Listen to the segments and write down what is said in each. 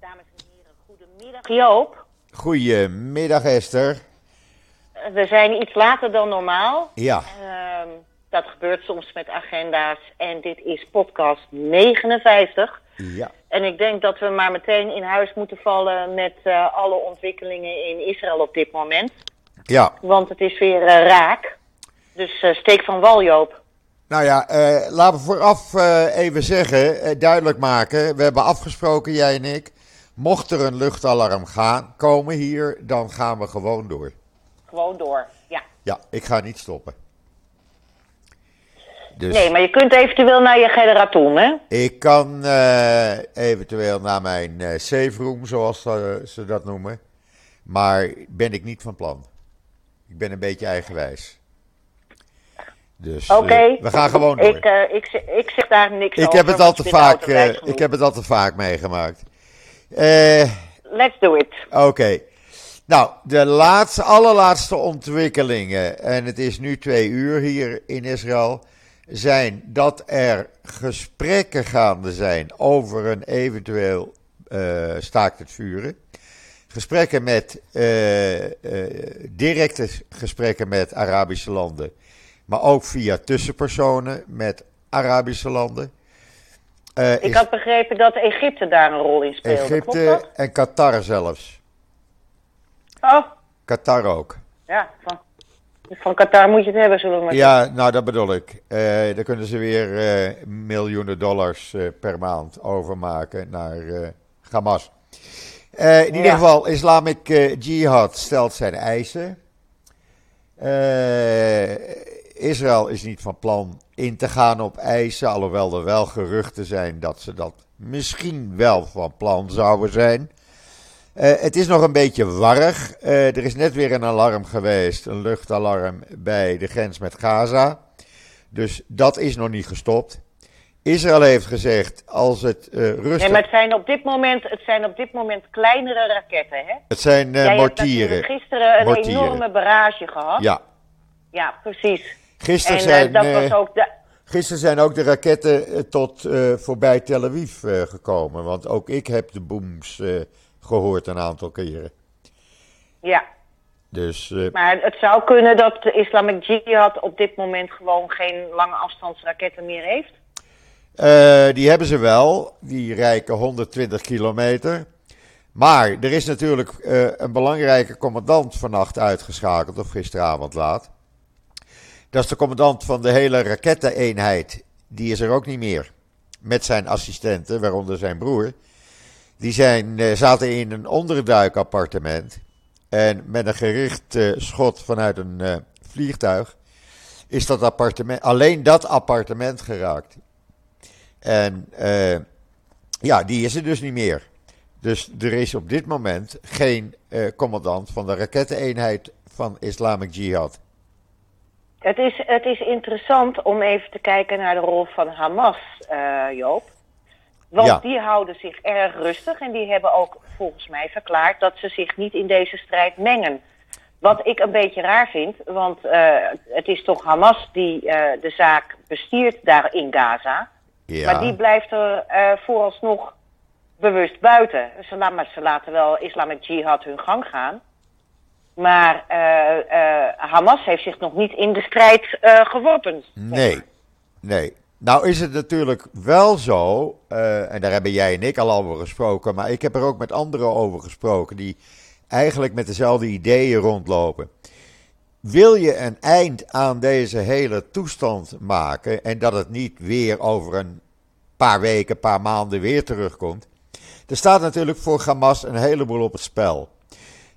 Dames en heren, goedemiddag Joop. Goedemiddag Esther. We zijn iets later dan normaal. Ja, Ehm, dat gebeurt soms met agenda's. En dit is podcast 59. ja, En ik denk dat we maar meteen in huis moeten vallen met eh, alle ontwikkelingen in Israël op dit moment. ja. Want het is weer eh, raak. Dus eh, steek van wal, Joop. Nou ja, laten we vooraf even zeggen, duidelijk maken. We hebben afgesproken, jij en ik. Mocht er een luchtalarm gaan, komen hier, dan gaan we gewoon door. Gewoon door. Ja. Ja, ik ga niet stoppen. Dus Nee, maar je kunt eventueel naar je generator, hè? ik kan eh, eventueel naar mijn eh, safe room, zoals eh, ze dat noemen. Maar ben ik niet van plan. Ik ben een beetje eigenwijs. Dus we gaan gewoon door. Ik, ik, zeg- ik zeg daar niks Ik over. heb het al te vaak, ik heb het al te vaak meegemaakt. Eh, Let's do it. Oké. Nou, de laatste, allerlaatste ontwikkelingen, en het is nu twee uur hier in Israël, zijn dat er gesprekken gaande zijn over een eventueel eh, staakt het vuren. Gesprekken met, eh, directe gesprekken met Arabische landen, maar ook via tussenpersonen met Arabische landen. Eh, Ik is had begrepen dat Egypte daar een rol in speelde. Egypte en Qatar zelfs. Oh, Qatar ook. ja. Van, van Qatar moet je het hebben, zullen we maar Ja, nou dat bedoel ik. Eh daar kunnen ze weer eh, miljoenen dollars per maand overmaken naar Hamas. In ieder geval, Islamic Jihad stelt zijn eisen. Eh, Israël is niet van plan in te gaan op eisen, alhoewel er wel geruchten zijn dat ze dat misschien wel van plan zouden zijn. Eh, het is nog een beetje warrig. Eh, er is net weer een alarm geweest, een luchtalarm bij de grens met Gaza. Dus dat is nog niet gestopt. Israël heeft gezegd, als het eh, rustig... Nee, maar het zijn op dit moment, het zijn op dit moment kleinere raketten, hè? Het zijn mortieren. natuurlijk gisteren een Mortieren. enorme barrage gehad. Ja, Ja, precies. Gisteren En zijn, eh, dat eh, was ook de... gisteren zijn ook de raketten eh, tot voorbij Tel Aviv gekomen. Want ook ik heb de booms eh, gehoord een aantal keren. Ja, Dus maar het zou kunnen dat de Islamic Jihad op dit moment gewoon geen lange afstandsraketten meer heeft. Die hebben ze wel. Die reiken 120 kilometer. Maar er is natuurlijk een belangrijke commandant vannacht uitgeschakeld, of gisteravond laat. Dat is de commandant van de hele raketteneenheid. Die is er ook niet meer. Met zijn assistenten, waaronder zijn broer. Die zijn, eh, zaten in een onderduikappartement. En met een gericht schot vanuit een eh, vliegtuig is dat appartement, alleen dat appartement geraakt. En eh, ja, die is er dus niet meer. Dus er is op dit moment geen commandant van de raketteneenheid van Islamic Jihad. Het is, het is interessant om even te kijken naar de rol van Hamas, eh, Joop. Want Ja. die houden zich erg rustig en die hebben ook volgens mij verklaard dat ze zich niet in deze strijd mengen. Wat ik een beetje raar vind, want eh, het is toch Hamas die eh, de zaak bestiert daar in Gaza. Ja, Maar die blijft er vooralsnog bewust buiten. Ze, maar ze laten wel Islamic Jihad hun gang gaan. Maar eh, eh, Hamas heeft zich nog niet in de strijd eh, geworpen. nee, nee. Nou is het natuurlijk wel zo, en daar hebben jij en ik al over gesproken, maar ik heb er ook met anderen over gesproken die eigenlijk met dezelfde ideeën rondlopen. Wil je een eind aan deze hele toestand maken en dat het niet weer over een paar weken, paar maanden weer terugkomt? Er staat natuurlijk voor Hamas een heleboel op het spel.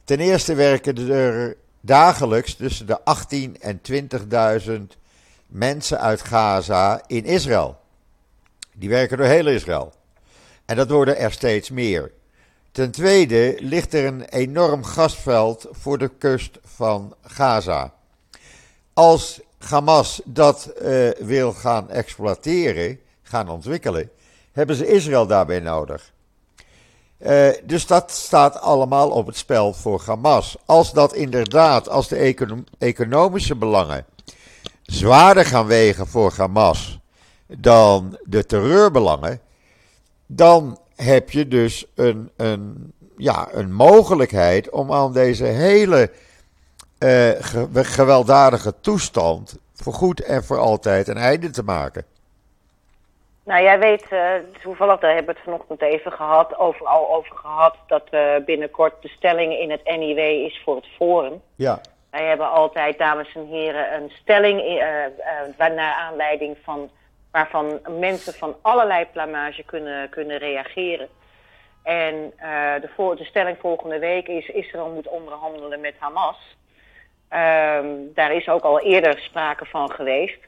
Ten eerste werken er dagelijks tussen de 18 en 20.000 mensen uit Gaza in Israël. Die werken door heel Israël. En dat worden er steeds meer. Ten tweede ligt er een enorm gasveld voor de kust van Gaza. Als Hamas dat eh, wil gaan exploiteren, gaan ontwikkelen, hebben ze Israël daarbij nodig. Eh, dus dat staat allemaal op het spel voor Hamas. Als dat inderdaad, als de econo- economische belangen zwaarder gaan wegen voor Hamas dan de terreurbelangen, dan heb je dus een, een, ja, een mogelijkheid om aan deze hele uh, gewelddadige toestand voor goed en voor altijd een einde te maken. Nou, jij weet, uh, toevallig, daar hebben we het vanochtend even gehad, over, al over gehad, dat uh, binnenkort de stelling in het NIW is voor het Forum. Ja. Wij hebben altijd, dames en heren, een stelling uh, naar aanleiding van, waarvan mensen van allerlei plamage kunnen, kunnen reageren. En de, voor, de stelling volgende week is, Israël moet onderhandelen met Hamas. Um, daar is ook al eerder sprake van geweest.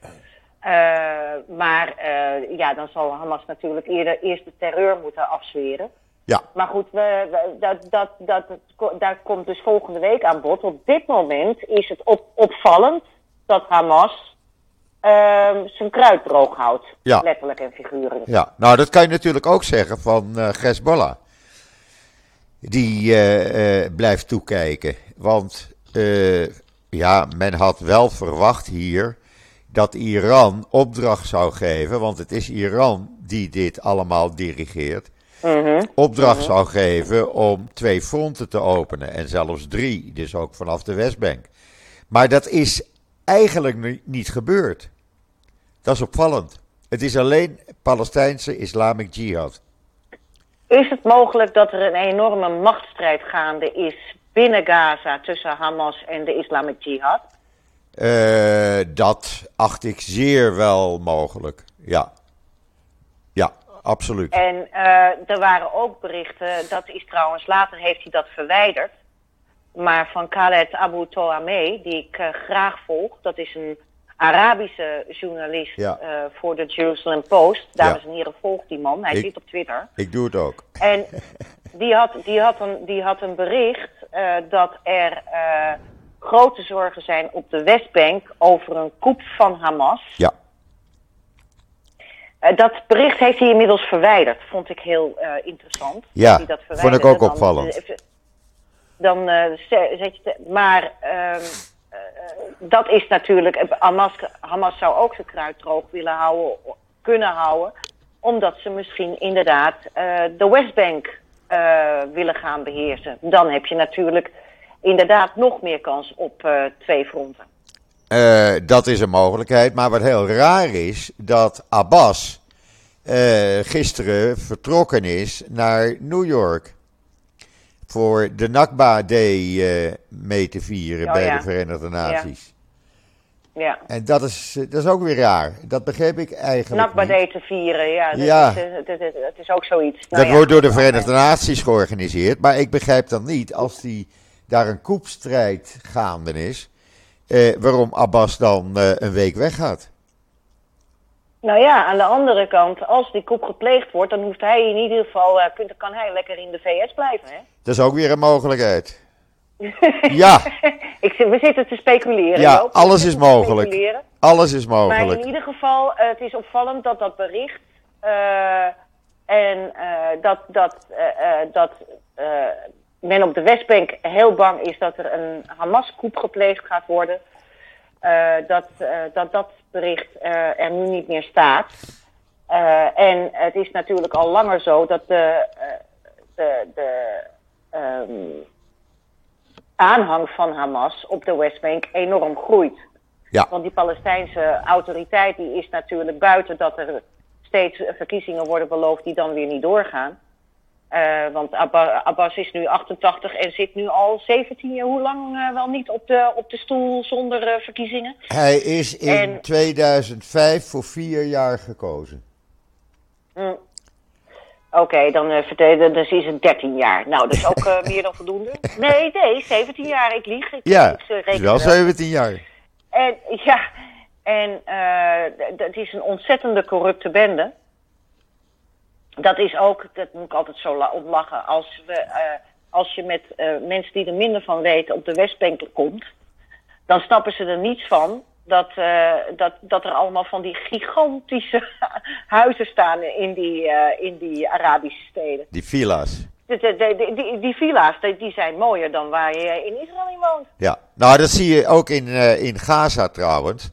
Uh, maar uh, ja, dan zal Hamas natuurlijk eerder eerst de terreur moeten afzweren. Ja. Maar goed, we, we, dat, dat, dat, daar komt dus volgende week aan bod. Op dit moment is het op, opvallend dat Hamas uh, zijn kruid droog houdt. Ja. Letterlijk en figuurlijk. Ja, nou dat kan je natuurlijk ook zeggen van uh, Hezbollah. Die blijft toekijken. Want ja, men had wel verwacht hier dat Iran opdracht zou geven, want het is Iran die dit allemaal dirigeert, mm-hmm. opdracht mm-hmm. zou geven om twee fronten te openen en zelfs drie, dus ook vanaf de Westbank. Maar dat is eigenlijk niet gebeurd. Dat is opvallend. Het is alleen Palestijnse Islamic Jihad. Is het mogelijk dat er een enorme machtsstrijd gaande is binnen Gaza tussen Hamas en de Islamic Jihad? Uh, dat acht ik zeer wel mogelijk. Ja. Ja, absoluut. En uh, er waren ook berichten, dat is trouwens, later heeft hij dat verwijderd. Maar van Khaled Abu Toameh, die ik uh, graag volg, dat is een Arabische journalist ja. voor de Jerusalem Post. Dames ja. en heren, volg die man. Hij ik, zit op Twitter. Ik doe het ook. En die had, die had, een, die had een bericht dat er grote zorgen zijn op de Westbank over een coup van Hamas. Ja. Uh, dat bericht heeft hij inmiddels verwijderd. Vond ik heel uh, interessant. Ja, dat vond ik ook dan, opvallend. Uh, dan zet je... Maar ehm, dat is natuurlijk... Hamas, Hamas zou ook zijn kruid droog willen houden, kunnen houden. Omdat ze misschien inderdaad de Westbank willen gaan beheersen. Dan heb je natuurlijk inderdaad nog meer kans op uh, twee fronten. Uh, dat is een mogelijkheid. Maar wat heel raar is, dat Abbas uh, gisteren vertrokken is naar New York. Voor de Nakba Day mee te vieren oh, bij ja. de Verenigde Naties. Ja. ja. En dat is, dat is ook weer raar. Dat begreep ik eigenlijk Nakba niet. Day te vieren, ja. Dat, Ja. Is, dat, dat, dat is ook zoiets. Nou dat ja. wordt door de Verenigde Naties georganiseerd. Maar ik begrijp dan niet, als die daar een koepstrijd gaande is, eh, waarom Abbas dan eh, een week weggaat. Nou ja, aan de andere kant, als die koep gepleegd wordt, dan hoeft hij in ieder geval, uh, kunt, kan hij lekker in de VS blijven, hè? Dat is ook weer een mogelijkheid. ja. Ik, we zitten te speculeren. Ja, Joop. alles is mogelijk. Alles is mogelijk. Maar in ieder geval, uh, het is opvallend dat dat bericht uh, en dat, dat, dat men op de Westbank heel bang is dat er een Hamas-koep gepleegd gaat worden. Uh, dat, uh, dat dat bericht uh, er nu niet meer staat. en het is natuurlijk al langer zo dat de, de, de um, aanhang van Hamas op de Westbank enorm groeit. Ja. Want die Palestijnse autoriteit die is natuurlijk buiten dat er steeds verkiezingen worden beloofd die dan weer niet doorgaan. Uh, want Abbas is nu 88 en zit nu al 17 jaar, hoe lang uh, wel niet op de, op de stoel zonder uh, verkiezingen? Hij is in en... 2005 voor vier jaar gekozen. Mm. Oké, okay, dan, uh, dus is het 13 jaar. Nou, dat is ook meer dan voldoende. Nee, nee, 17 jaar. Ik lieg. Ik, ja, ik, is wel 17 jaar. En ja, en het is een ontzettende corrupte bende. Dat is ook, dat moet ik altijd zo om lachen, als, we, als je met mensen die er minder van weten op de Westbank komt, dan snappen ze er niets van dat, uh, dat, dat er allemaal van die gigantische huizen staan in die, in die Arabische steden. Die villa's. De, de, de, die, die villa's, die zijn mooier dan waar je in Israël in woont. Ja, nou dat zie je ook in, in Gaza trouwens.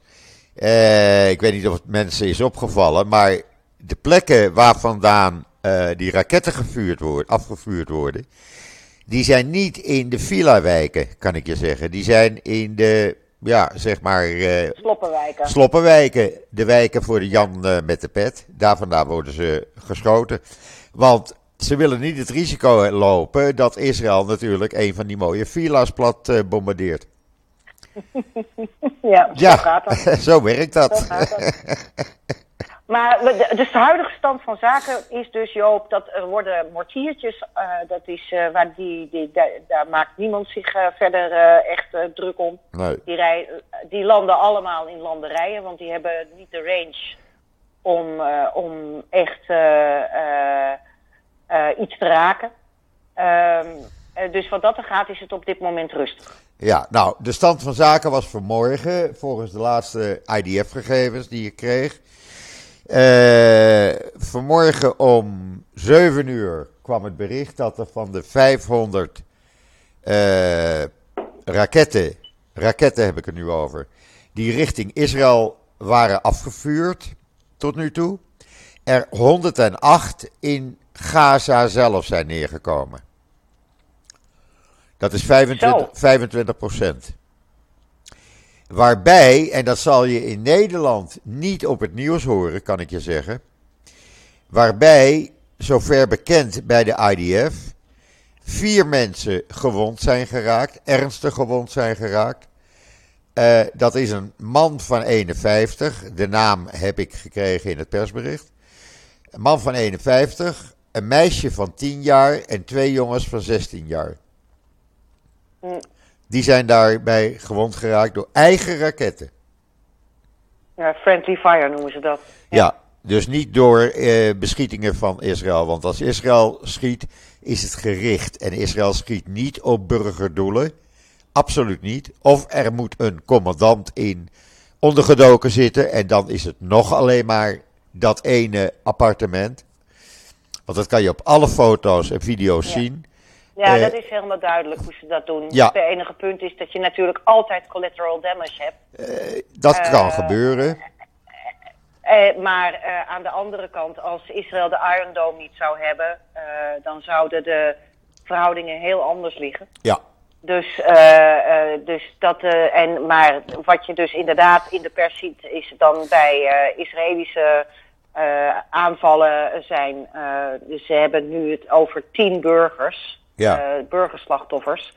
ik weet niet of het mensen is opgevallen, maar de plekken waar vandaan eh, die raketten gevuurd worden, afgevuurd worden, die zijn niet in de villa-wijken, kan ik je zeggen. Die zijn in de, ja, zeg maar... eh, Sloppenwijken. Sloppenwijken, de wijken voor de Jan eh, met de pet. Daar vandaan worden ze geschoten. Want ze willen niet het risico lopen dat Israël natuurlijk een van die mooie villa's plat bombardeert. ja, Ja, zo gaat dat. zo werkt dat. Zo gaat dat. Maar de- dus de huidige stand van zaken is dus, Joop, dat er worden mortiertjes, eh, dat is, eh, waar die, die, daar, daar maakt niemand zich eh, verder echt druk om. Nee. Die, rij, die landen allemaal in landerijen, want die hebben niet de range om, om echt iets te raken. Ehm, eh, dus wat dat er gaat, is het op dit moment rustig. Ja, nou, de stand van zaken was vanmorgen, volgens de laatste IDF-gegevens die ik kreeg. Eh, vanmorgen om 7 uur kwam het bericht dat er van de 500 eh, raketten, raketten heb ik het nu over, die richting Israël waren afgevuurd tot nu toe, er 108 in Gaza zelf zijn neergekomen. Dat is 25, 25 procent. Waarbij, en dat zal je in Nederland niet op het nieuws horen, kan ik je zeggen. Waarbij, zover bekend bij de IDF, vier mensen gewond zijn geraakt, ernstig gewond zijn geraakt. Eh, dat is een man van 51, de naam heb ik gekregen in het persbericht. Een man van 51, een meisje van 10 jaar en twee jongens van 16 jaar. Hm. Die zijn daarbij gewond geraakt door eigen raketten. Ja, friendly fire noemen ze dat. Ja, dus niet door eh, beschietingen van Israël. Want als Israël schiet, is het gericht. En Israël schiet niet op burgerdoelen. Absoluut niet. Of er moet een commandant in ondergedoken zitten. En dan is het nog alleen maar dat ene appartement. Want dat kan je op alle foto's en video's Ja. zien. Ja, Eh, dat is helemaal duidelijk hoe ze dat doen. Ja. Het enige punt is dat je natuurlijk altijd collateral damage hebt. Dat kan Eh, gebeuren. Eh, maar eh, aan de andere kant, als Israël de Iron Dome niet zou hebben, eh, dan zouden de verhoudingen heel anders liggen. Ja, Dus, eh, eh, dus dat, eh, en, maar wat je dus inderdaad in de pers ziet, is dan bij eh, Israëlische eh, aanvallen zijn. eh, dus ze hebben nu het over tien burgers, Ja. eh, burgerslachtoffers.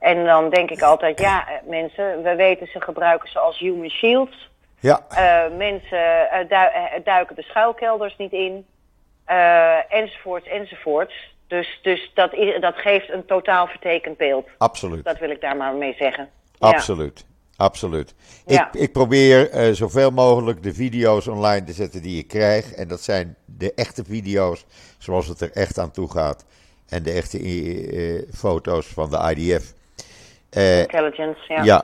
En dan denk ik altijd, ja, eh, mensen, we weten ze gebruiken ze als human shields. ja, Eh, mensen du- duiken de schuilkelders niet in. enzovoorts, enzovoorts. Dus, dus dat, dat geeft een totaal vertekend beeld. absoluut. Dat wil ik daar maar mee zeggen. Ja. Absoluut. Absoluut. Ja. Ik, ik probeer zoveel mogelijk de video's online te zetten die ik krijg. En dat zijn de echte video's zoals het er echt aan toe gaat. En de echte eh, foto's van de IDF. Eh, Intelligence, ja. ja.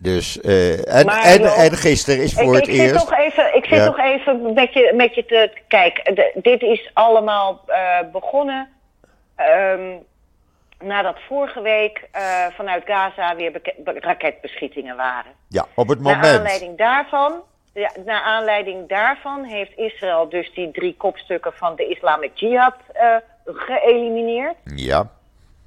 Dus, eh, en, Maar, en, joh, en gisteren is Ik, voor ik het zit eerst. toch even, ik zit Ja. toch even met je, met je te kijken. De- dit is allemaal eh, begonnen ehm, nadat vorige week eh, vanuit Gaza weer raketbeschietingen waren. Ja, op het Naar moment. aanleiding daarvan, ja, naar aanleiding daarvan heeft Israël dus die drie kopstukken van de Islamic Jihad eh, geëlimineerd. Ja,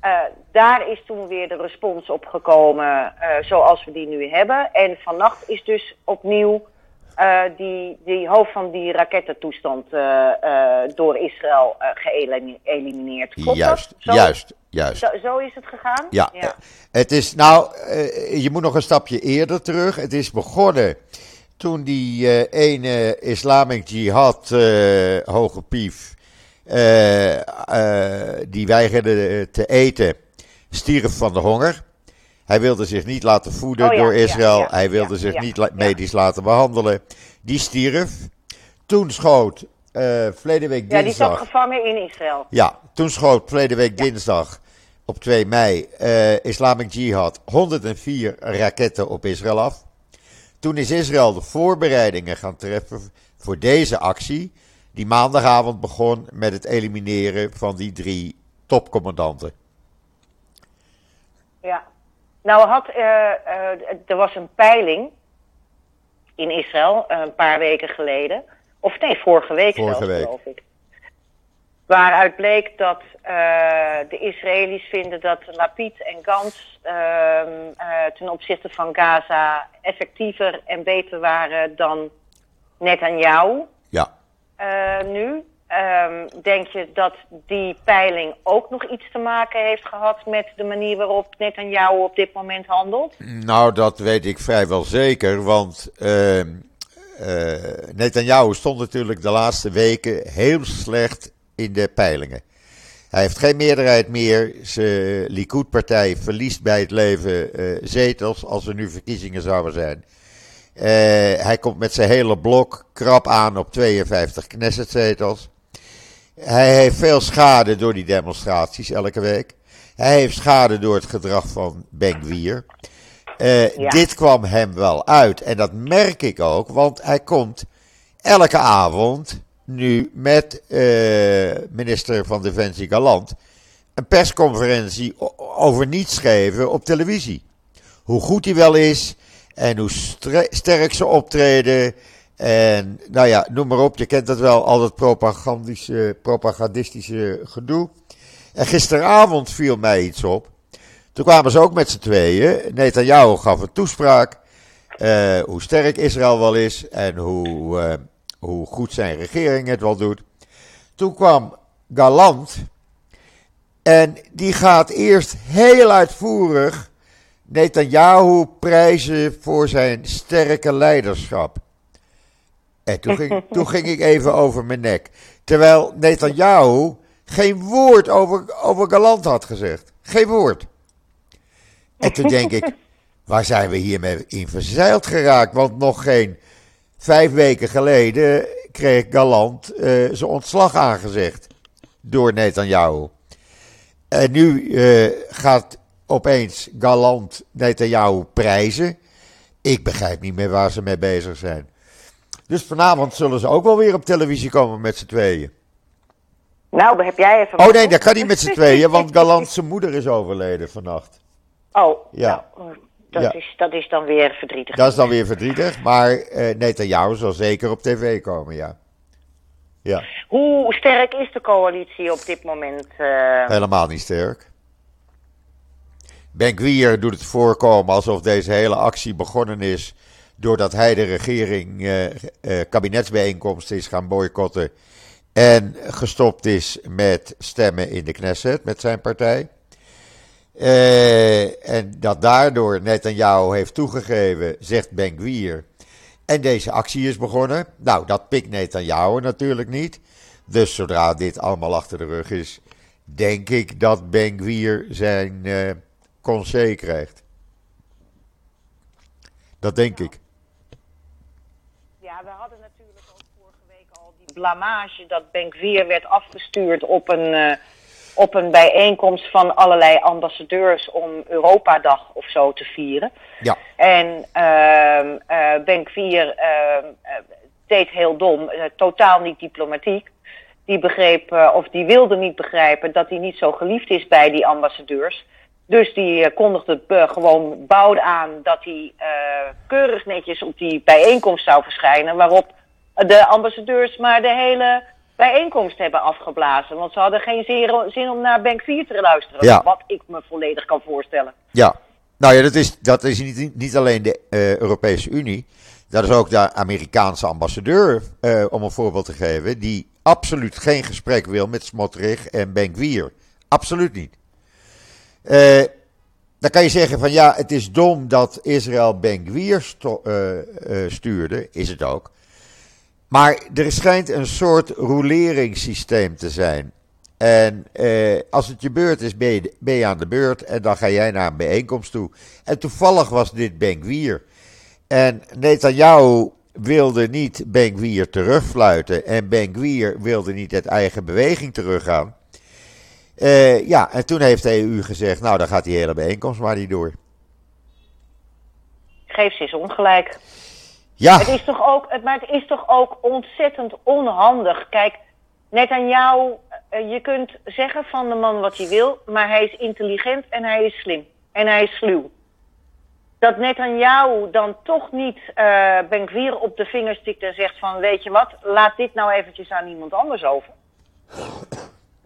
Eh, daar is toen weer de respons op gekomen eh, zoals we die nu hebben. En vannacht is dus opnieuw eh, die, die hoofd van die rakettentoestand door Israël geëlimineerd. Juist? Zo, juist, juist. Zo, zo is het gegaan? Ja, het is nou, je moet nog een stapje eerder terug. Het is begonnen toen die ene Islamic Jihad hoge pief, eh, eh, die weigerde te eten, stierf van de honger. Hij wilde zich niet laten voeden Oh ja, door Israël. ja, Hij wilde zich niet la- medisch laten behandelen. Die stierf. Toen schoot eh verleden week Ja, die zat dinsdag. gevangen in Israël. Ja, toen schoot verleden week dinsdag op 2 mei eh, Islamic Jihad 104 raketten op Israël af. Toen is Israël de voorbereidingen gaan treffen voor deze actie, die maandagavond begon met het elimineren van die drie topcommandanten. Ja. Nou had, eh, eh, er was een peiling in Israël eh, een paar weken geleden. Of nee, vorige week Vorige zelfs, week. geloof ik. Waaruit bleek dat de Israëli's vinden dat Lapid en Gans uh, ten opzichte van Gaza effectiever en beter waren dan Netanyahu. Ja. Nu. Um, denk je dat die peiling ook nog iets te maken heeft gehad met de manier waarop Netanyahu op dit moment handelt? Nou, dat weet ik vrijwel zeker, want uh, Netanyahu stond natuurlijk de laatste weken heel slecht in de peilingen. Hij heeft geen meerderheid meer. Zijn Likud-partij verliest bij het leven uh, zetels als er nu verkiezingen zouden zijn. Uh, hij komt met zijn hele blok krap aan op 52 Knesset-zetels. Hij heeft veel schade door die demonstraties elke week. Hij heeft schade door het gedrag van Ben Uh, ja. Dit kwam hem wel uit. En dat merk ik ook, want hij komt elke avond nu met uh, minister van Defensie Galant een persconferentie over niets geven op televisie. Hoe goed hij wel is en hoe sterk ze optreden. En nou ja, noem maar op, je kent dat wel, al dat propagandische, propagandistische gedoe. En gisteravond viel mij iets op. Toen kwamen ze ook met z'n tweeën. Netanyahu gaf een toespraak. Uh, hoe sterk Israël wel is en hoe, uh, hoe goed zijn regering het wel doet. Toen kwam Galant. En die gaat eerst heel uitvoerig Netanyahu prijzen voor zijn sterke leiderschap. En toen ging, toen ging ik even over mijn nek. Terwijl Netanyahu geen woord over, over Galant had gezegd. Geen woord. En toen denk ik, waar zijn we hiermee in verzeild geraakt? Want nog geen vijf weken geleden kreeg Galant uh, zijn ontslag aangezegd door Netanyahu. En nu uh, gaat opeens Galant Netanyahu prijzen. Ik begrijp niet meer waar ze mee bezig zijn. Dus vanavond zullen ze ook wel weer op televisie komen met z'n tweeën. Nou, heb jij even. Oh nee, dat kan niet met z'n tweeën, want Galant zijn moeder is overleden vannacht. Oh, ja. Nou, dat, ja. is, dat is dan weer verdrietig. Dat is dan weer verdrietig, maar uh, Netanyahu zal zeker op tv komen, ja. ja. Hoe sterk is de coalitie op dit moment? Uh... Helemaal niet sterk. Ben Gwier doet het voorkomen alsof deze hele actie begonnen is doordat hij de regering uh, uh, kabinetsbijeenkomsten is gaan boycotten en gestopt is met stemmen in de Knesset met zijn partij. Uh, en dat daardoor Netanyahu heeft toegegeven, zegt Ben Gwier. En deze actie is begonnen. Nou, dat pikt Netanyahu natuurlijk niet. Dus zodra dit allemaal achter de rug is, denk ik dat Ben Gwier zijn uh, conseil krijgt. Dat denk ik. Ja, we hadden natuurlijk ook vorige week al die blamage dat Benkvier werd afgestuurd op een, uh, op een bijeenkomst van allerlei ambassadeurs om Europadag of zo te vieren. Ja. En uh, uh, deed heel dom, totaal niet diplomatiek. Die begreep, of die wilde niet begrijpen dat hij niet zo geliefd is bij die ambassadeurs. Dus die uh, kondigde uh, gewoon bouwd aan dat hij uh, keurig netjes op die bijeenkomst zou verschijnen. Waarop de ambassadeurs maar de hele bijeenkomst hebben afgeblazen. Want ze hadden geen zin om naar Bank 4 te luisteren. Ja. Wat ik me volledig kan voorstellen. Ja, nou ja, dat is, dat is niet, niet alleen de Europese Unie. Dat is ook de Amerikaanse ambassadeur, om een voorbeeld te geven. Die absoluut geen gesprek wil met Smotrich en Benkwier. Absoluut niet. Uh, dan kan je zeggen van ja, het is dom dat Israël Ben Gvir uh, uh, stuurde, is het ook. Maar er schijnt een soort roleringssysteem te zijn. En als het je beurt is, ben je, aan de beurt en dan ga jij naar een bijeenkomst toe. En toevallig was dit Ben Gvir. En Netanyahu wilde niet Ben Gvir terugfluiten en Ben Gvir wilde niet uit eigen beweging teruggaan. Uh, ja, en toen heeft de EU gezegd, nou dan gaat die hele bijeenkomst maar niet door. Geef ze eens ongelijk. Ja. Het is toch ook, het, maar het is toch ook ontzettend onhandig. Kijk, net aan jou, uh, je kunt zeggen van de man wat hij wil, maar hij is intelligent en hij is slim. En hij is sluw. Dat net aan jou dan toch niet uh, Benkwier op de vingers stikt en zegt van, weet je wat, laat dit nou eventjes aan iemand anders over.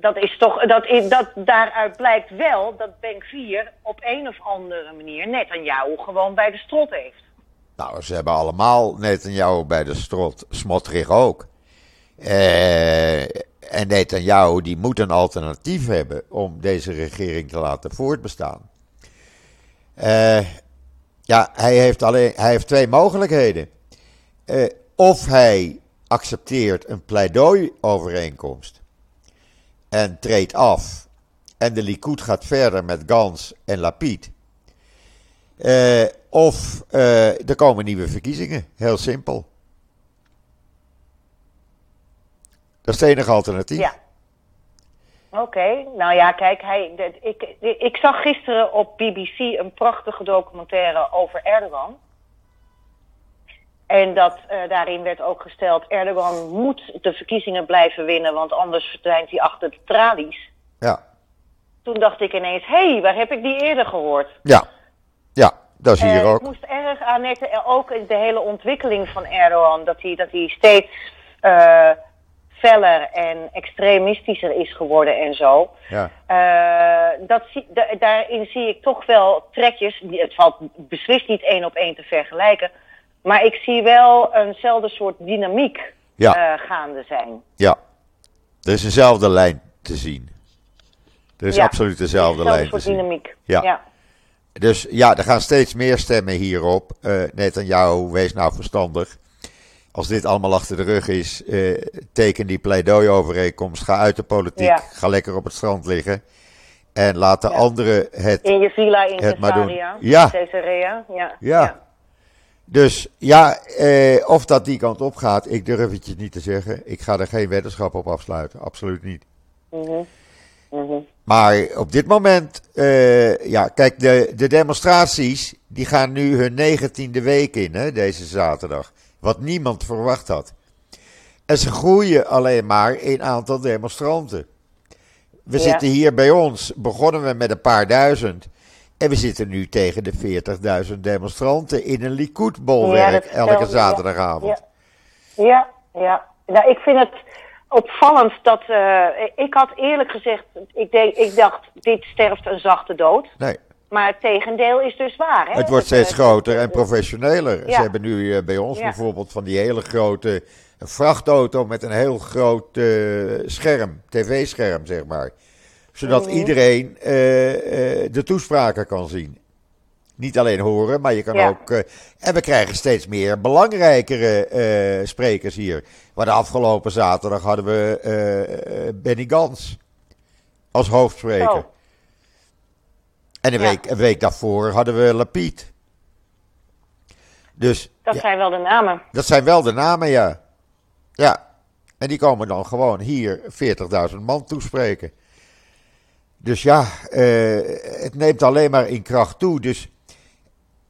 Dat is toch, dat, dat, daaruit blijkt wel dat Bank 4 op een of andere manier net aan jou gewoon bij de strot heeft. Nou, ze hebben allemaal jou bij de strot, Smotrich ook. Eh, en Netanyahu die moet een alternatief hebben om deze regering te laten voortbestaan. Uh, ja, hij heeft, alleen, hij heeft twee mogelijkheden. Uh, of hij accepteert een pleidooiovereenkomst en treedt af. En de Likud gaat verder met Gans en Lapid. Uh, of uh, er komen nieuwe verkiezingen. Heel simpel. Dat is het enige alternatief. Ja. Oké, nou ja, kijk, hij, ik, ik zag gisteren op BBC een prachtige documentaire over Erdogan. En dat, uh, daarin werd ook gesteld, Erdogan moet de verkiezingen blijven winnen, want anders verdwijnt hij achter de tralies. Ja. Toen dacht ik ineens, hé, hey, waar heb ik die eerder gehoord? Ja, ja, dat is hier uh, ook. Ik moest erg aan net, ook de hele ontwikkeling van Erdogan, dat hij, dat hij steeds uh, feller en extremistischer is geworden en zo. Ja. Uh, dat zie, daarin zie ik toch wel trekjes, het valt beslist niet één op één te vergelijken, maar ik zie wel eenzelfde soort dynamiek ja. uh, gaande zijn. Ja, er is eenzelfde lijn te zien. Er is ja. absoluut dezelfde lijn soort te zien. dynamiek. Ja. ja. Dus ja, er gaan steeds meer stemmen hierop. Uh, net aan jou, wees nou verstandig. Als dit allemaal achter de rug is, uh, teken die pleidooi-overeenkomst. Ga uit de politiek. Ja. Ga lekker op het strand liggen. En laat de anderen het. In je villa in het maar doen. Caesarea. Ja. Caesarea. Ja. Ja. Dus ja, eh, of dat die kant op gaat, ik durf het je niet te zeggen. Ik ga er geen weddenschap op afsluiten, absoluut niet. Mm -hmm. Mm -hmm. Maar op dit moment, uh, ja, kijk, de, de demonstraties, die gaan nu hun negentiende week in, hè, deze zaterdag. Wat niemand verwacht had. En ze groeien alleen maar in aantal demonstranten. We Ja. zitten hier bij ons, begonnen we met een paar duizend. En we zitten nu tegen de 40.000 demonstranten in een Likud-bolwerk Ja, elke zaterdagavond. Ja, ja. ja. Nou, ik vind het opvallend dat. eh, ik had eerlijk gezegd. Ik, denk, ik dacht, dit sterft een zachte dood. Nee, Maar het tegendeel is dus waar. Hè? het wordt steeds eh, groter en professioneler. Ja. Ze hebben nu eh, bij ons Ja. bijvoorbeeld van die hele grote vrachtauto met een heel groot scherm, tv-scherm zeg maar. Zodat Mhm. iedereen eh, eh, de toespraken kan zien. Niet alleen horen, maar je kan Ja. ook. eh, en we krijgen steeds meer belangrijkere sprekers hier. Maar de afgelopen zaterdag hadden we Benny Gans als hoofdspreker. Zo. En een Ja. week, een week daarvoor hadden we Lapiet. Dus Dat ja, zijn wel de namen. dat zijn wel de namen, ja. Ja. En die komen dan gewoon hier 40.000 man toespreken. Dus ja, eh, het neemt alleen maar in kracht toe. Dus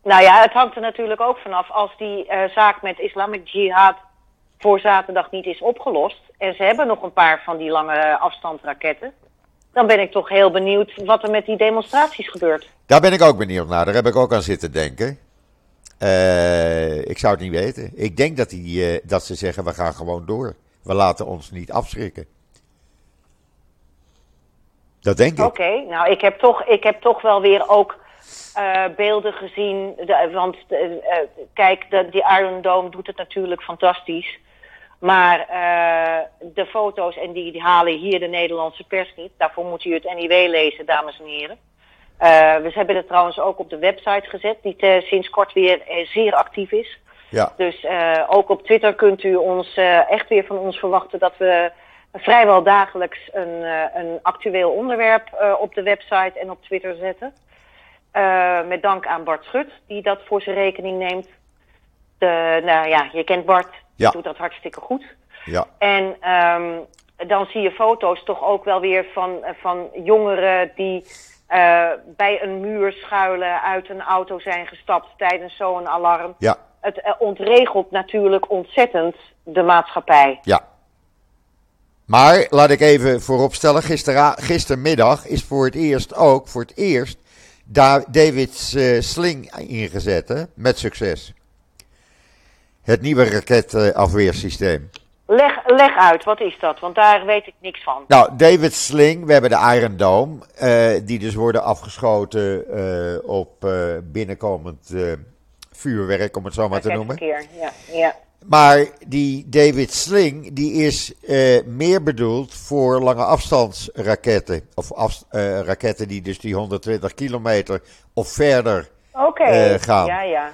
Nou ja, het hangt er natuurlijk ook vanaf als die eh, zaak met Islamic Jihad voor zaterdag niet is opgelost. En ze hebben nog een paar van die lange afstandsraketten. Dan ben ik toch heel benieuwd wat er met die demonstraties gebeurt. daar ben ik ook benieuwd naar. Daar heb ik ook aan zitten denken. Eh, ik zou het niet weten. Ik denk dat, die, dat ze zeggen, we gaan gewoon door. We laten ons niet afschrikken. Dat denk ik. Oké, nou ik heb, toch, ik heb toch wel weer ook eh, beelden gezien. De- want eh, eh, kijk, de, die Iron Dome doet het natuurlijk fantastisch. Maar de foto's, en die, die halen hier de Nederlandse pers niet. Daarvoor moet u het NIW lezen, dames en heren. We hebben het trouwens ook op de website gezet, die te- sinds kort weer zeer actief is. Ja, Dus ook op Twitter kunt u ons echt weer van ons verwachten dat we vrijwel dagelijks een, eh, een actueel onderwerp eh, op de website en op Twitter zetten. Eh, met dank aan Bart Schut, die dat voor zijn rekening neemt. De, nou ja, je kent Bart, die Ja. doet dat hartstikke goed. ja, En ehm, dan zie je foto's toch ook wel weer van, van jongeren die bij een muur schuilen, uit een auto zijn gestapt tijdens zo'n alarm. ja, Het ontregelt natuurlijk ontzettend de maatschappij. ja. Maar laat ik even vooropstellen, gistera, gistermiddag is voor het eerst ook, voor het eerst, Da- David's eh, sling ingezet, hè, met succes. Het nieuwe raketafweersysteem. Leg, leg uit, wat is dat? Want daar weet ik niks van. Nou, David Sling, we hebben de Iron Dome, eh, die dus worden afgeschoten eh, op eh, binnenkomend eh, vuurwerk, om het zo maar te noemen. Raketverkeer, Ja, ja. Maar die David Sling, die is eh, meer bedoeld voor lange afstandsraketten. Of af, eh, raketten die dus die 120 kilometer of verder Oké, Eh, gaan. ja, ja.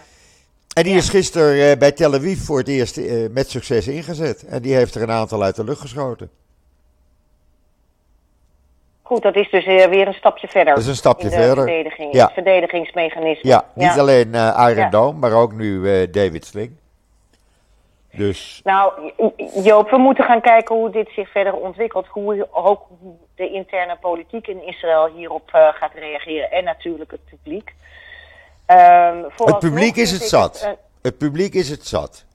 En die Ja. is gisteren bij Tel Aviv voor het eerst met succes ingezet. En die heeft er een aantal uit de lucht geschoten. Goed, dat is dus weer een stapje verder. Dat is een stapje in de verder. Verdediging, Ja. Het verdedigingsmechanisme. Ja, niet alleen Iron. Dome, maar ook nu David Sling. Dus Nou, Joop, we moeten gaan kijken hoe dit zich verder ontwikkelt. Hoe ook hoe de interne politiek in Israël hierop eh, gaat reageren. En natuurlijk het publiek. Ehm, het publiek is het zat. eh, Het publiek is het zat.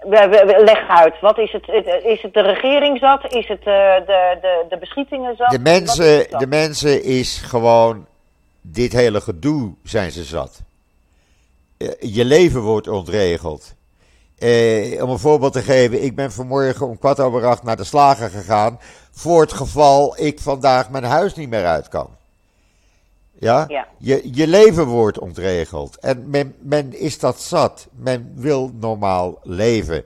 we- we- we- leg uit, wat is het? Is het de regering zat? Is het eh, de, de, de beschietingen zat? De mensen, zat? de mensen is gewoon dit hele gedoe zijn ze zat. Eh, Je leven wordt ontregeld. Eh, om een voorbeeld te geven, ik ben vanmorgen om kwart over acht naar de slager gegaan. Voor het geval ik vandaag mijn huis niet meer uit kan. Ja? Ja. Je, je leven wordt ontregeld. En men, men is dat zat. Men wil normaal leven.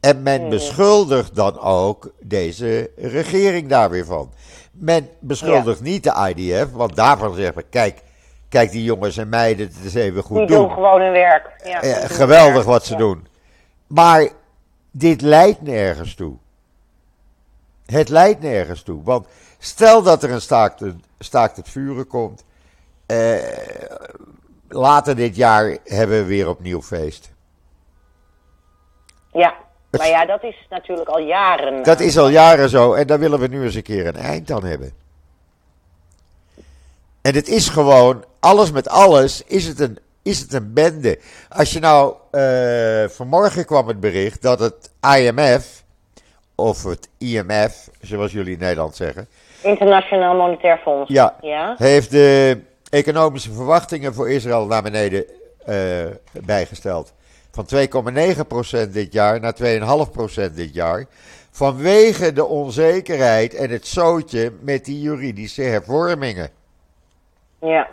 En men beschuldigt dan ook deze regering daar weer van. Men beschuldigt niet de IDF, want daarvan zegt men: kijk, kijk die jongens en meiden het is even goed Die doen. doen gewoon hun werk. Ja, Eh, geweldig werk. wat ze Ja. doen. Maar dit leidt nergens toe. Het leidt nergens toe. Want stel dat er een staakt, staakt het vuren komt. eh, later dit jaar hebben we weer opnieuw feest. Ja, maar ja, dat is natuurlijk al jaren. Dat aan- is al jaren zo en daar willen we nu eens een keer een eind aan hebben. En het is gewoon, alles met alles, is het een, is het een bende. Als je nou, eh, vanmorgen kwam het bericht dat het IMF, of het IMF, zoals jullie in Nederland zeggen, Internationaal Monetair Fonds. ja, Ja? heeft de economische verwachtingen voor Israël naar beneden eh, bijgesteld. Van 2,9% dit jaar naar 2,5% dit jaar. Vanwege de onzekerheid en het zootje met die juridische hervormingen. Ja.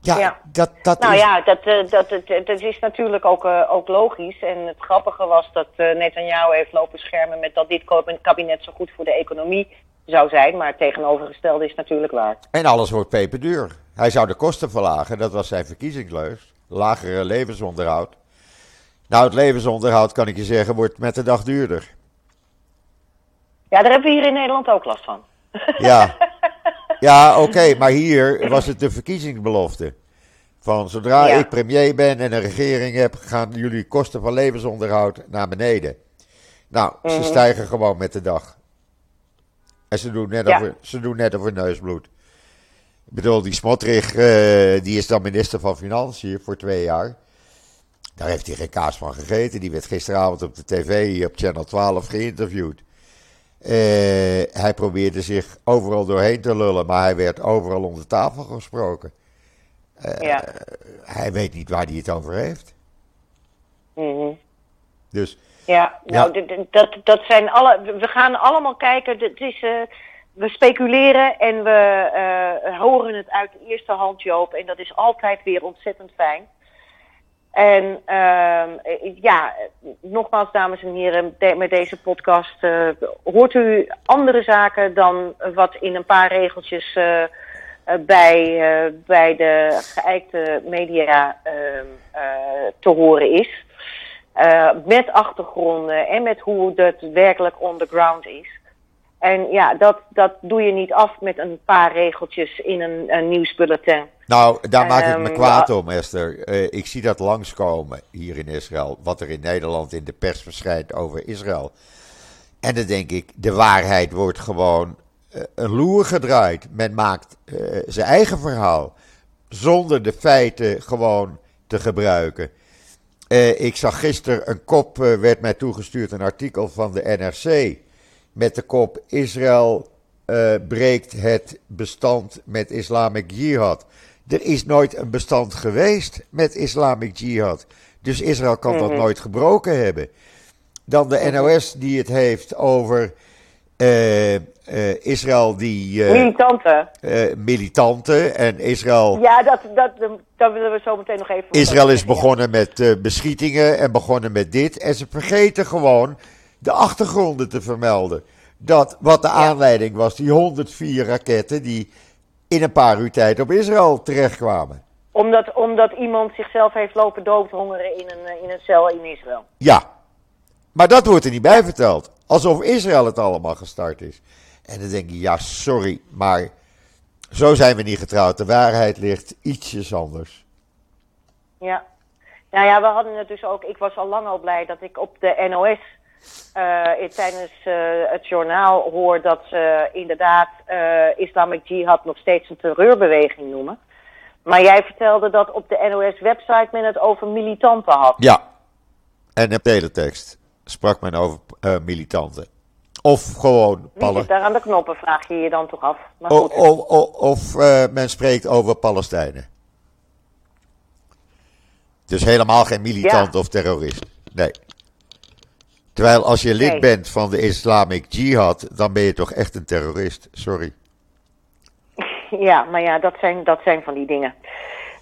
Ja, Ja. dat, dat Nou is... ja, dat, eh, dat, dat, dat is natuurlijk ook, eh, ook logisch. En het grappige was dat eh Netanyahu heeft lopen schermen met dat dit kabinet zo goed voor de economie zou zijn. Maar het tegenovergestelde is natuurlijk waar. En alles wordt peperduur. Hij zou de kosten verlagen, dat was zijn verkiezingsleus. Lagere levensonderhoud. Nou, het levensonderhoud, kan ik je zeggen, wordt met de dag duurder. Ja, daar hebben we hier in Nederland ook last van. Ja, ja oké, maar hier was het de verkiezingsbelofte. Van zodra Ja. ik premier ben en een regering heb, gaan jullie kosten van levensonderhoud naar beneden. Nou, Mhm. ze stijgen gewoon met de dag. En ze doen net, Ja. over, ze doen net over neusbloed. Ik bedoel, die Smotrich, eh, die is dan minister van Financiën voor twee jaar. Daar heeft hij geen kaas van gegeten. Die werd gisteravond op de tv op Channel 12 geïnterviewd. Eh, hij probeerde zich overal doorheen te lullen, maar hij werd overal onder tafel gesproken. ja. Hij weet niet waar hij het over heeft. Mhm. Dus Ja, nou, Ja. dat, dat zijn alle. We gaan allemaal kijken. Het is, eh, we speculeren en we eh, horen het uit de eerste hand, Joop. En dat is altijd weer ontzettend fijn. En eh, ja, nogmaals, dames en heren, met deze podcast eh, hoort u andere zaken dan wat in een paar regeltjes eh, bij, bij de geëikte media ehm, eh, te horen is. Met achtergronden en met hoe het werkelijk on the ground is. En ja, dat, dat doe je niet af met een paar regeltjes in een, een nieuwsbulletin. Nou, daar maak ik me Ehm, kwaad wa- om, Esther. Eh, ik zie dat langskomen hier in Israël. Wat er in Nederland in de pers verschijnt over Israël. En dan denk ik, de waarheid wordt gewoon eh, een loer gedraaid. Men maakt eh, zijn eigen verhaal. Zonder de feiten gewoon te gebruiken. Ik zag gisteren een kop, werd mij toegestuurd, een artikel van de NRC. Met de kop: Israël eh, breekt het bestand met Islamic Jihad. Er is nooit een bestand geweest met Islamic Jihad. Dus Israël kan dat Mhm. nooit gebroken hebben. Dan de NOS die het heeft over eh, eh, Israël die Militanten. militanten en Israël. Ja, dat, dat, daar willen we zo meteen nog even... Israël is begonnen met beschietingen en begonnen met dit. En ze vergeten gewoon de achtergronden te vermelden. Dat wat de aanleiding was, die 104 raketten die in een paar uur tijd op Israël terechtkwamen. Omdat, omdat iemand zichzelf heeft lopen doodhongeren in een, eh, in een cel in Israël. Ja, maar dat wordt er niet bij verteld. Alsof Israël het allemaal gestart is. En dan denk je, ja, sorry, maar zo zijn we niet getrouwd. De waarheid ligt ietsjes anders. Ja. Nou ja, we hadden het dus ook. Ik was al lang al blij dat ik op de NOS in- tijdens eh, het journaal hoor dat ze inderdaad eh, Islamic Jihad nog steeds een terreurbeweging noemen. Maar jij vertelde dat op de NOS-website men het over militanten had. Ja, en een teletext sprak men over militanten. Of gewoon Wie Pal- zit daar aan de knoppen, vraag je je dan toch af. Maar o- goed. o- o- of men spreekt over Palestijnen. Dus helemaal geen militant of terrorist. Nee. Terwijl als je lid Nee. bent van de Islamic Jihad, dan ben je toch echt een terrorist. Sorry. Ja, maar ja, dat zijn, dat zijn van die dingen.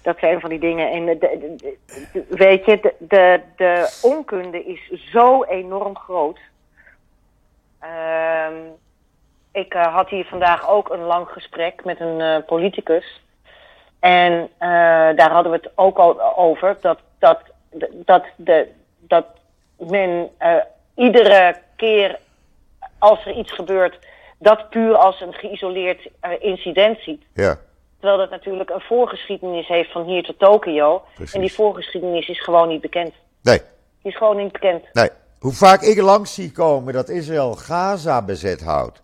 Dat zijn van die dingen. En de, de- de- de- weet je, de, de, de onkunde is zo enorm groot. Ehm, ik eh, had hier vandaag ook een lang gesprek met een eh, politicus. En eh, daar hadden we het ook al over. Dat, dat, dat, de, dat men iedere keer als er iets gebeurt, dat puur als een geïsoleerd eh, incident ziet. Ja, Terwijl dat natuurlijk een voorgeschiedenis heeft van hier tot Tokio. En die voorgeschiedenis is gewoon niet bekend. nee, Die is gewoon niet bekend. nee. Hoe vaak ik langs zie komen dat Israël Gaza bezet houdt.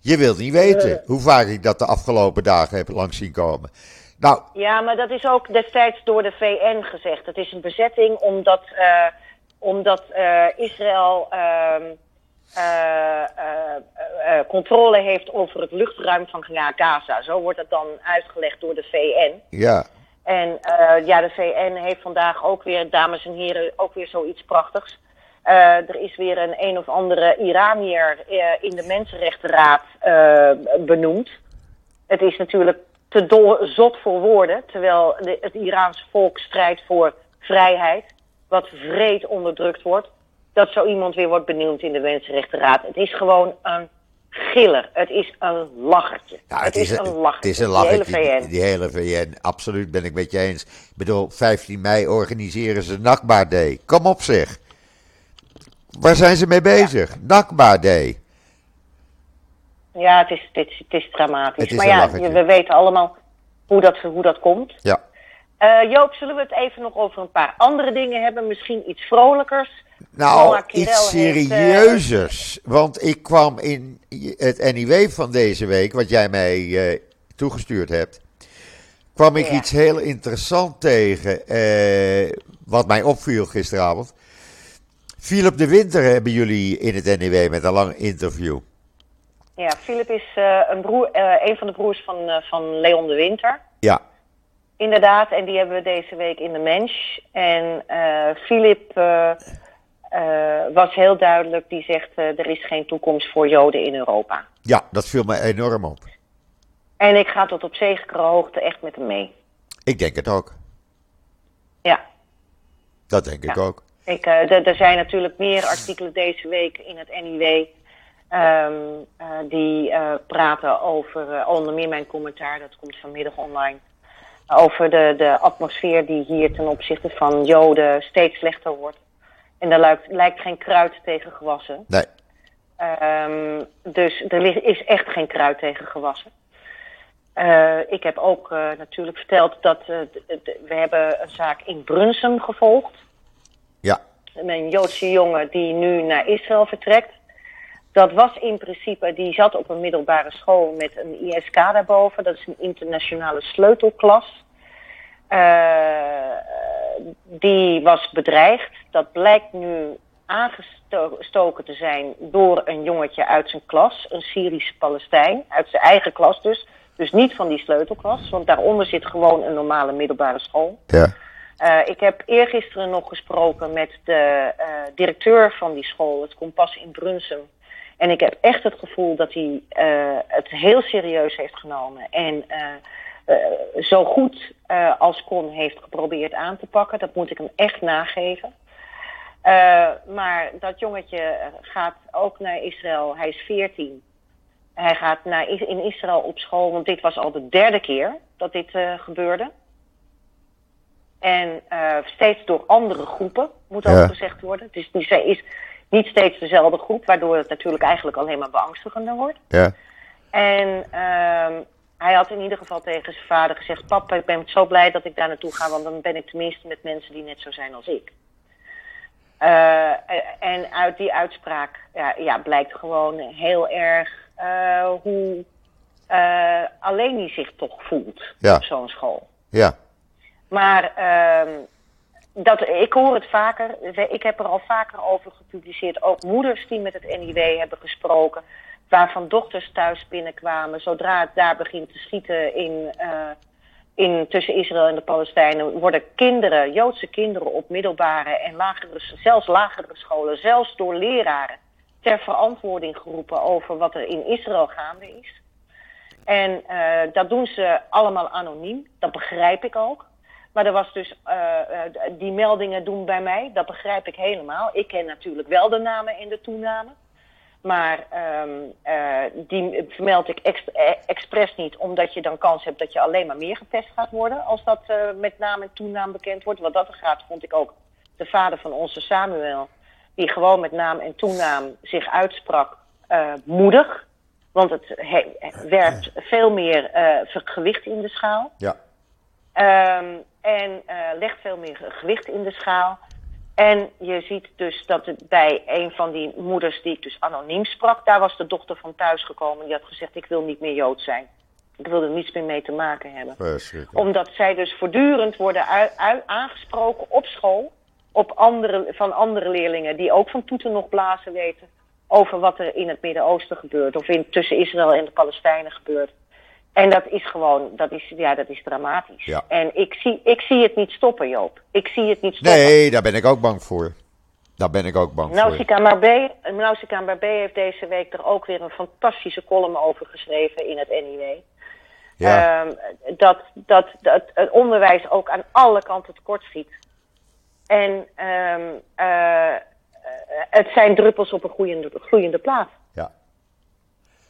Je wilt niet weten hoe vaak ik dat de afgelopen dagen heb langs zien komen. Nou, Ja, maar dat is ook destijds door de VN gezegd. Het is een bezetting omdat, eh, omdat eh, Israël ehm, eh, eh, controle heeft over het luchtruim van Gaza. Zo wordt het dan uitgelegd door de VN. ja, En eh, ja, de VN heeft vandaag ook weer, dames en heren, ook weer zoiets prachtigs. Eh, er is weer een een of andere Iranier eh, in de Mensenrechtenraad eh, benoemd. Het is natuurlijk te dol, zot voor woorden, terwijl de, het Iraanse volk strijdt voor vrijheid, wat vreed onderdrukt wordt. Dat zo iemand weer wordt benoemd in de Mensenrechtenraad. Het is gewoon een giller. Het is een lachertje. Ja, het, is, een lachertje. Het is een Die hele lachertje, VN. die, die hele VN. Absoluut ben ik met je eens. Ik bedoel, 15 mei organiseren ze Nakba Day. Kom op zeg. Waar zijn ze mee bezig? Nakba Day. Ja, het is, het is, het is dramatisch. Het is maar een ja, lachertje. we weten allemaal hoe dat, hoe dat komt. Ja. Eh, Joop, zullen we het even nog over een paar andere dingen hebben? Misschien iets vrolijkers? Nou, iets heeft, eh, serieuzers. Want ik kwam in het NIW van deze week, wat jij mij eh, toegestuurd hebt, kwam ik Ja. iets heel interessant tegen, wat mij opviel gisteravond. Philip de Winter hebben jullie in het NIW met een lang interview. Ja, Philip is een, broer, een van de broers van, van Leon de Winter. Ja, Inderdaad, en die hebben we deze week in de Mensch. En eh Philip eh, eh, was heel duidelijk, die zegt eh, er is geen toekomst voor Joden in Europa. ja, dat viel me enorm op. En ik ga tot op zekere hoogte echt met hem mee. Ik denk het ook. Ja, Dat denk ik ook. Ik, eh, er zijn natuurlijk meer artikelen deze week in het NIW. ehm, eh, die eh, praten over, eh, onder meer mijn commentaar, dat komt vanmiddag online. Over de, de atmosfeer die hier ten opzichte van Joden steeds slechter wordt. En daar lijkt, lijkt geen kruid tegen gewassen. Nee, Ehm, dus er is echt geen kruid tegen gewassen. Eh, ik heb ook eh, natuurlijk verteld dat eh, we hebben een zaak in Brunsum gevolgd ja, een Joodse jongen die nu naar Israël vertrekt. Dat was in principe, die zat op een middelbare school met een ISK daarboven. Dat is een internationale sleutelklas. Eh, die was bedreigd. Dat blijkt nu aangestoken te zijn door een jongetje uit zijn klas. Een Syrische Palestijn, uit zijn eigen klas dus. Dus niet van die sleutelklas, want daaronder zit gewoon een normale middelbare school. Ja. Uh, ik heb eergisteren nog gesproken met de uh, directeur van die school, het Kompas in Brunsum. En ik heb echt het gevoel dat hij uh, het heel serieus heeft genomen. En zo goed als kon heeft geprobeerd aan te pakken. Dat moet ik hem echt nageven. maar dat jongetje gaat ook naar Israël. Hij is 14. Hij gaat naar, in Israël op school, want dit was al de derde keer dat dit gebeurde. En steeds door andere groepen, moet ook ja. gezegd worden. Dus het is niet steeds dezelfde groep, waardoor het natuurlijk eigenlijk alleen maar beangstigender wordt. Ja. En uh, hij had in ieder geval tegen zijn vader gezegd: Papa, ik ben zo blij dat ik daar naartoe ga, want dan ben ik tenminste met mensen die net zo zijn als ik. Uh, en uit die uitspraak ja, ja, blijkt gewoon heel erg uh, hoe alleen hij zich toch voelt ja. op zo'n school. Ja. Maar uh, dat, ik hoor het vaker. Ik heb er al vaker over gepubliceerd. Ook moeders die met het NIW hebben gesproken. Waarvan dochters thuis binnenkwamen. Zodra het daar begint te schieten in, uh, in, tussen Israël en de Palestijnen. worden kinderen, Joodse kinderen op middelbare en lagere, zelfs lagere scholen. zelfs door leraren. ter verantwoording geroepen over wat er in Israël gaande is. En uh, dat doen ze allemaal anoniem. Dat begrijp ik ook. Maar er was dus, uh, uh, die meldingen doen bij mij, dat begrijp ik helemaal. Ik ken natuurlijk wel de namen en de toenamen. Maar um, uh, die vermeld ik ex expres niet, omdat je dan kans hebt dat je alleen maar meer getest gaat worden. Als dat met naam en toenaam bekend wordt. Wat dat er gaat, vond ik ook de vader van onze Samuel, die gewoon met naam en toenaam zich uitsprak, moedig. Want het werpt veel meer gewicht in de schaal. Ja. Um, en uh, legt veel meer gewicht in de schaal. En je ziet dus dat het bij een van die moeders die ik dus anoniem sprak, daar was de dochter van thuis gekomen. Die had gezegd: Ik wil niet meer Jood zijn. Ik wil er niets meer mee te maken hebben. Omdat zij dus voortdurend worden aangesproken op school. Op andere, van andere leerlingen die ook van toeten nog blazen weten. Over wat er in het Midden-Oosten gebeurt. Of in, tussen Israël en de Palestijnen gebeurt. En dat is gewoon, dat is, ja, dat is dramatisch. Ja. En ik zie, ik zie het niet stoppen, Joop. Ik zie het niet stoppen. Nee, daar ben ik ook bang voor. Daar ben ik ook bang Nausicaa voor. Marbé, Nausicaa Marbé heeft deze week er ook weer een fantastische column over geschreven in het NIW. Ja. Um, dat, dat, dat het onderwijs ook aan alle kanten tekort schiet. En um, uh, het zijn druppels op een gloeiende, gloeiende plaat. Ja.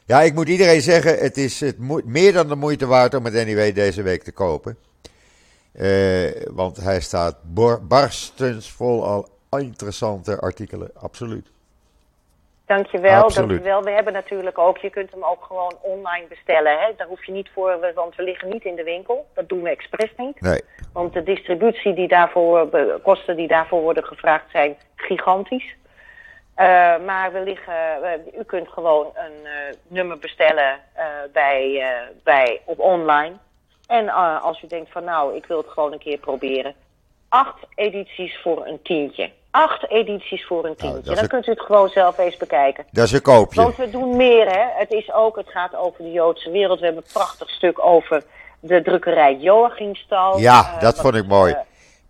Ja, ik moet iedereen zeggen, het is het meer dan de moeite waard om het NIW deze week te kopen. Uh, want hij staat barstens vol al interessante artikelen, absoluut. Dankjewel, absoluut. dankjewel. We hebben natuurlijk ook, je kunt hem ook gewoon online bestellen. Hè? Daar hoef je niet voor, want we liggen niet in de winkel. Dat doen we expres niet. Nee. Want de distributie die daarvoor, kosten die daarvoor worden gevraagd zijn gigantisch. Uh, maar we liggen, uh, u kunt gewoon een uh, nummer bestellen bij, bij, op online. En als u denkt van nou, ik wil het gewoon een keer proberen. Acht edities voor een tientje. Acht edities voor een tientje. Nou, Dan een... kunt u het gewoon zelf eens bekijken. Dat is een koopje. Want we doen meer, hè. Het is ook, het gaat over de Joodse wereld. We hebben een prachtig stuk over de drukkerij Joachimstal. Ja, dat vond ik mooi.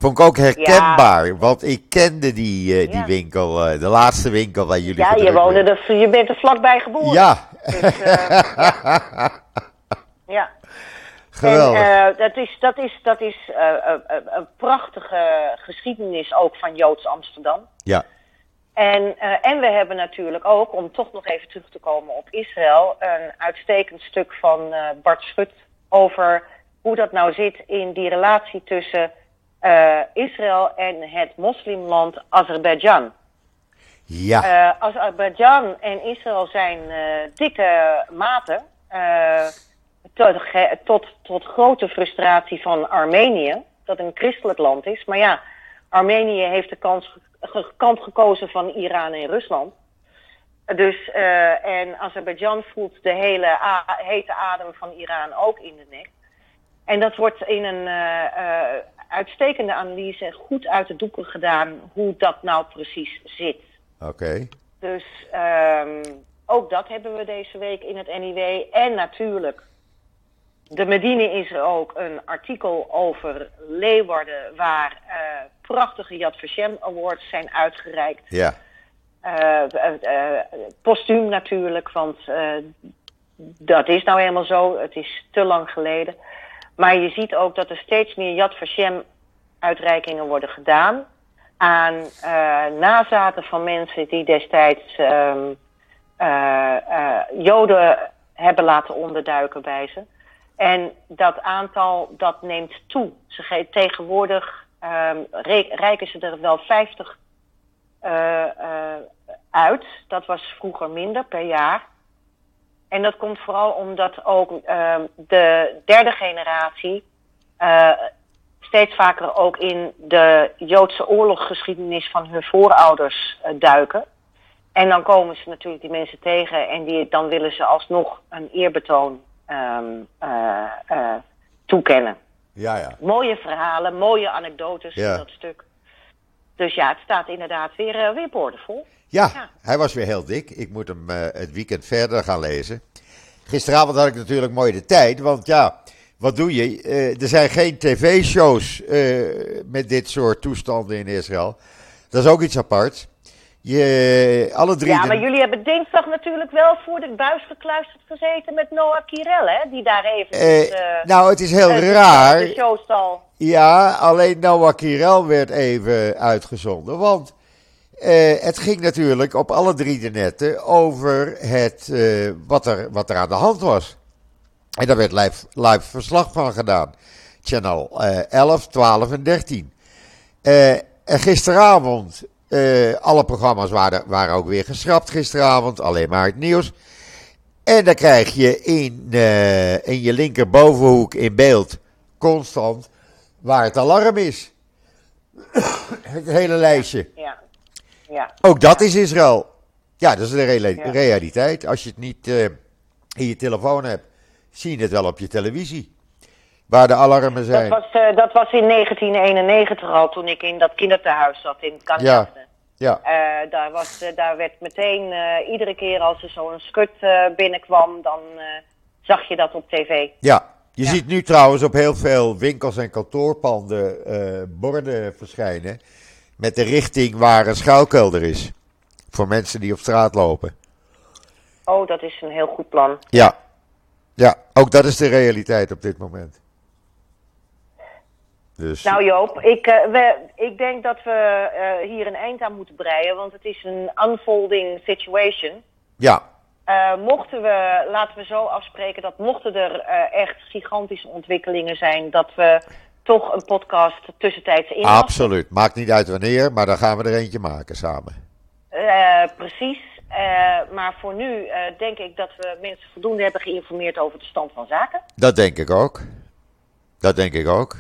Vond ik ook herkenbaar, ja. want ik kende die, uh, die ja. winkel, uh, de laatste winkel waar jullie Ja, je, woonde er, je bent er vlakbij geboren. Ja. Dus, uh, ja. ja. Geweldig. En, dat is, dat is, dat is een prachtige geschiedenis ook van Joods Amsterdam. Ja. En, en we hebben natuurlijk ook, om toch nog even terug te komen op Israël, een uitstekend stuk van Bart Schut over hoe dat nou zit in die relatie tussen uh, Israël en het moslimland Azerbeidzjan. Ja. Uh, Azerbeidzjan en Israël zijn uh, dikke maten. Tot, tot, tot grote frustratie van Armenië, dat een christelijk land is. Maar ja, Armenië heeft de kans, kant gekozen van Iran en Rusland. Dus, en Azerbeidzjan voelt de hele hete adem van Iran ook in de nek. En dat wordt in een uitstekende analyse goed uit de doeken gedaan hoe dat nou precies zit. Oké. Okay. Dus um, ook dat hebben we deze week in het NIW. En natuurlijk de Medine is er ook een artikel over Leeuwarden waar uh, prachtige Yad Vashem Awards zijn uitgereikt. Ja. Uh, uh, postuum natuurlijk, want dat is nou helemaal zo. Het is te lang geleden. Maar je ziet ook dat er steeds meer Yad Vashem uitreikingen worden gedaan aan nazaten van mensen die destijds um, Joden hebben laten onderduiken bij ze. En dat aantal dat neemt toe. Ze tegenwoordig um, reiken ze er wel 50 uh, uh, uit. Dat was vroeger minder per jaar. En dat komt vooral omdat ook uh, de derde generatie uh, steeds vaker ook in de Joodse oorlogsgeschiedenis van hun voorouders uh, duiken. En dan komen ze natuurlijk die mensen tegen en die, dan willen ze alsnog een eerbetoon um, uh, uh, toekennen. Ja, ja. Mooie verhalen, mooie anekdotes ja. in dat stuk. Dus ja, het staat inderdaad weer, uh, weer boordevol. Ja, ja, hij was weer heel dik. Ik moet hem het weekend verder gaan lezen. Gisteravond had ik natuurlijk mooi de tijd, want ja, wat doe je? er zijn geen tv-shows met dit soort toestanden in Israël. Dat is ook iets apart. Je, alle drie ja, maar jullie hebben dinsdag natuurlijk wel voor de buis gekluisterd gezeten met Noah Kirel, hè? Die daar even... Uh, uh, nou, het is heel uh, raar. De showstal. Ja, alleen Noah Kirel werd even uitgezonden. Want het ging natuurlijk op alle drie de netten over het, wat, er, wat er aan de hand was. En daar werd live, live verslag van gedaan. Channel 11, 12 en 13. en gisteravond uh, alle programma's waren, waren ook weer geschrapt gisteravond, alleen maar het nieuws. En dan krijg je in, uh, in je linkerbovenhoek in beeld constant waar het alarm is. het hele lijstje. Ja. ja. Ook dat is Israël. Ja, dat is de ja. realiteit. Als je het niet uh, in je telefoon hebt, zie je het wel op je televisie. Waar de alarmen zijn. Dat was, uh, dat was in 1991 al, toen ik in dat kinderthuis zat in Canada. Ja. Ja. Uh, daar, was, uh, daar werd meteen, iedere keer als er zo'n skut binnenkwam, dan zag je dat op tv. Ja, je ja. ziet nu trouwens op heel veel winkels en kantoorpanden borden verschijnen met de richting waar een schuilkelder is. Voor mensen die op straat lopen. Oh, dat is een heel goed plan. Ja, ja ook dat is de realiteit op dit moment. Dus... Nou Joop, ik, uh, we, ik denk dat we uh, hier een eind aan moeten breien, want het is een unfolding situation. Ja. Uh, mochten we, laten we zo afspreken, dat mochten er echt gigantische ontwikkelingen zijn, dat we toch een podcast tussentijds in. Absoluut, maakt niet uit wanneer, maar dan gaan we er eentje maken samen. precies, maar voor nu denk ik dat we mensen voldoende hebben geïnformeerd over de stand van zaken. Dat denk ik ook. Dat denk ik ook.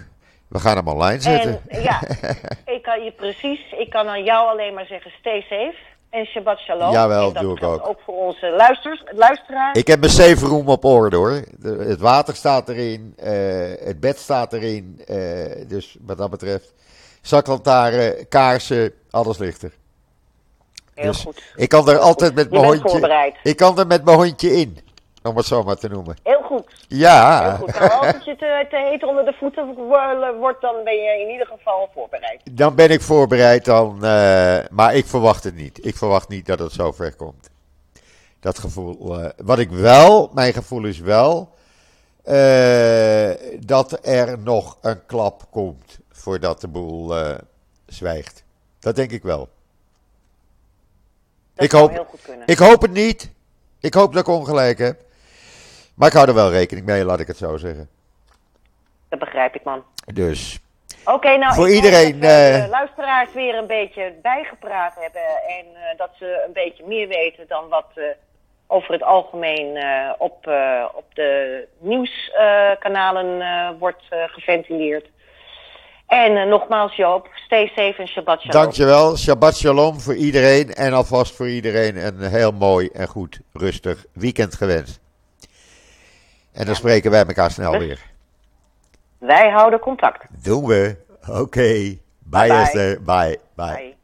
We gaan hem online zetten. En, ja, ik kan je precies. Ik kan aan jou alleen maar zeggen: stay safe. En Shabbat Shalom. Jawel, en dat doe ik ook. ook voor onze luisters, luisteraars. Ik heb mijn safe room op orde hoor. De, het water staat erin, uh, het bed staat erin. Uh, dus wat dat betreft, zaklantaarn, kaarsen, alles ligt er. Heel dus goed. Ik kan er altijd met mijn hondje. Voorbereid. Ik kan er met mijn hondje in. Om het zo maar te noemen. Heel goed. Ja. Heel goed. Nou, als het je te, te heet onder de voeten wordt, dan ben je in ieder geval voorbereid. Dan ben ik voorbereid, dan, uh, maar ik verwacht het niet. Ik verwacht niet dat het zo ver komt. Dat gevoel. Uh, wat ik wel, mijn gevoel is wel. Uh, dat er nog een klap komt voordat de boel zwijgt. Dat denk ik wel. Dat ik, hoop, heel goed kunnen. ik hoop het niet. Ik hoop dat ik ongelijk heb. Maar ik hou er wel rekening mee, laat ik het zo zeggen. Dat begrijp ik, man. Dus. Oké, okay, nou, voor iedereen. Dat de luisteraars weer een beetje bijgepraat hebben. En uh, dat ze een beetje meer weten dan wat uh, over het algemeen uh, op, op de nieuwskanalen wordt geventileerd. En nogmaals, Joop, stay safe en Shabbat Shalom. Dankjewel. Shabbat Shalom voor iedereen. En alvast voor iedereen een heel mooi en goed, rustig weekend gewenst. En dan spreken wij elkaar snel weer. Wij houden contact. Doen we. Oké. Okay. Bye, bye, Esther. Bye. Bye. bye.